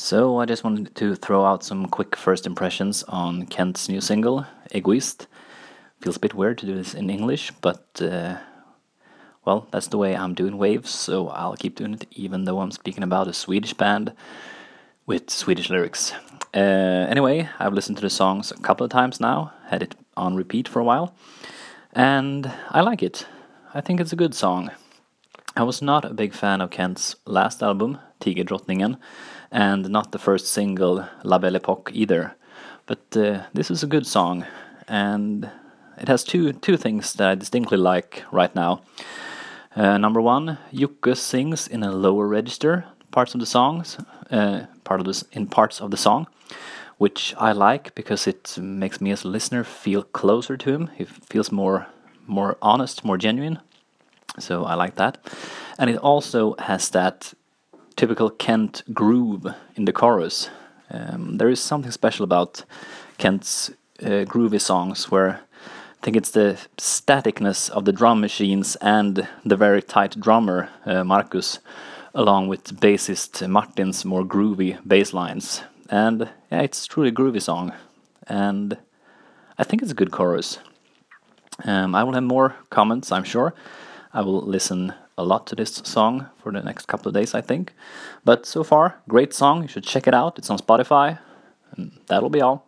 So I just wanted to throw out some quick first impressions on Kent's new single, Egoist. Feels a bit weird to do this in English, but uh, well, that's the way I'm doing waves, so I'll keep doing it even though I'm speaking about a Swedish band with Swedish lyrics. Uh, anyway, I've listened to the songs a couple of times now, had it on repeat for a while, and I like it. I think it's a good song. I was not a big fan of Kent's last album, Tigerdrottningen, and not the first single, La Belle Époque, either. But uh, this is a good song, and it has two two things that I distinctly like right now. Uh, number one, Jocke sings in a lower register parts of the songs, uh, part of this in parts of the song, which I like because it makes me as a listener feel closer to him. It feels more more honest, more genuine. So I like that, and it also has that typical Kent groove in the chorus. Um, there is something special about Kent's uh, groovy songs where I think it's the staticness of the drum machines and the very tight drummer, uh, Markus, along with bassist Martin's more groovy bass lines. And yeah, it's truly a groovy song. And I think it's a good chorus. Um, I will have more comments, I'm sure. I will listen a lot to this song for the next couple of days, I think. But so far, great song. You should check it out. It's on Spotify. And that'll be all.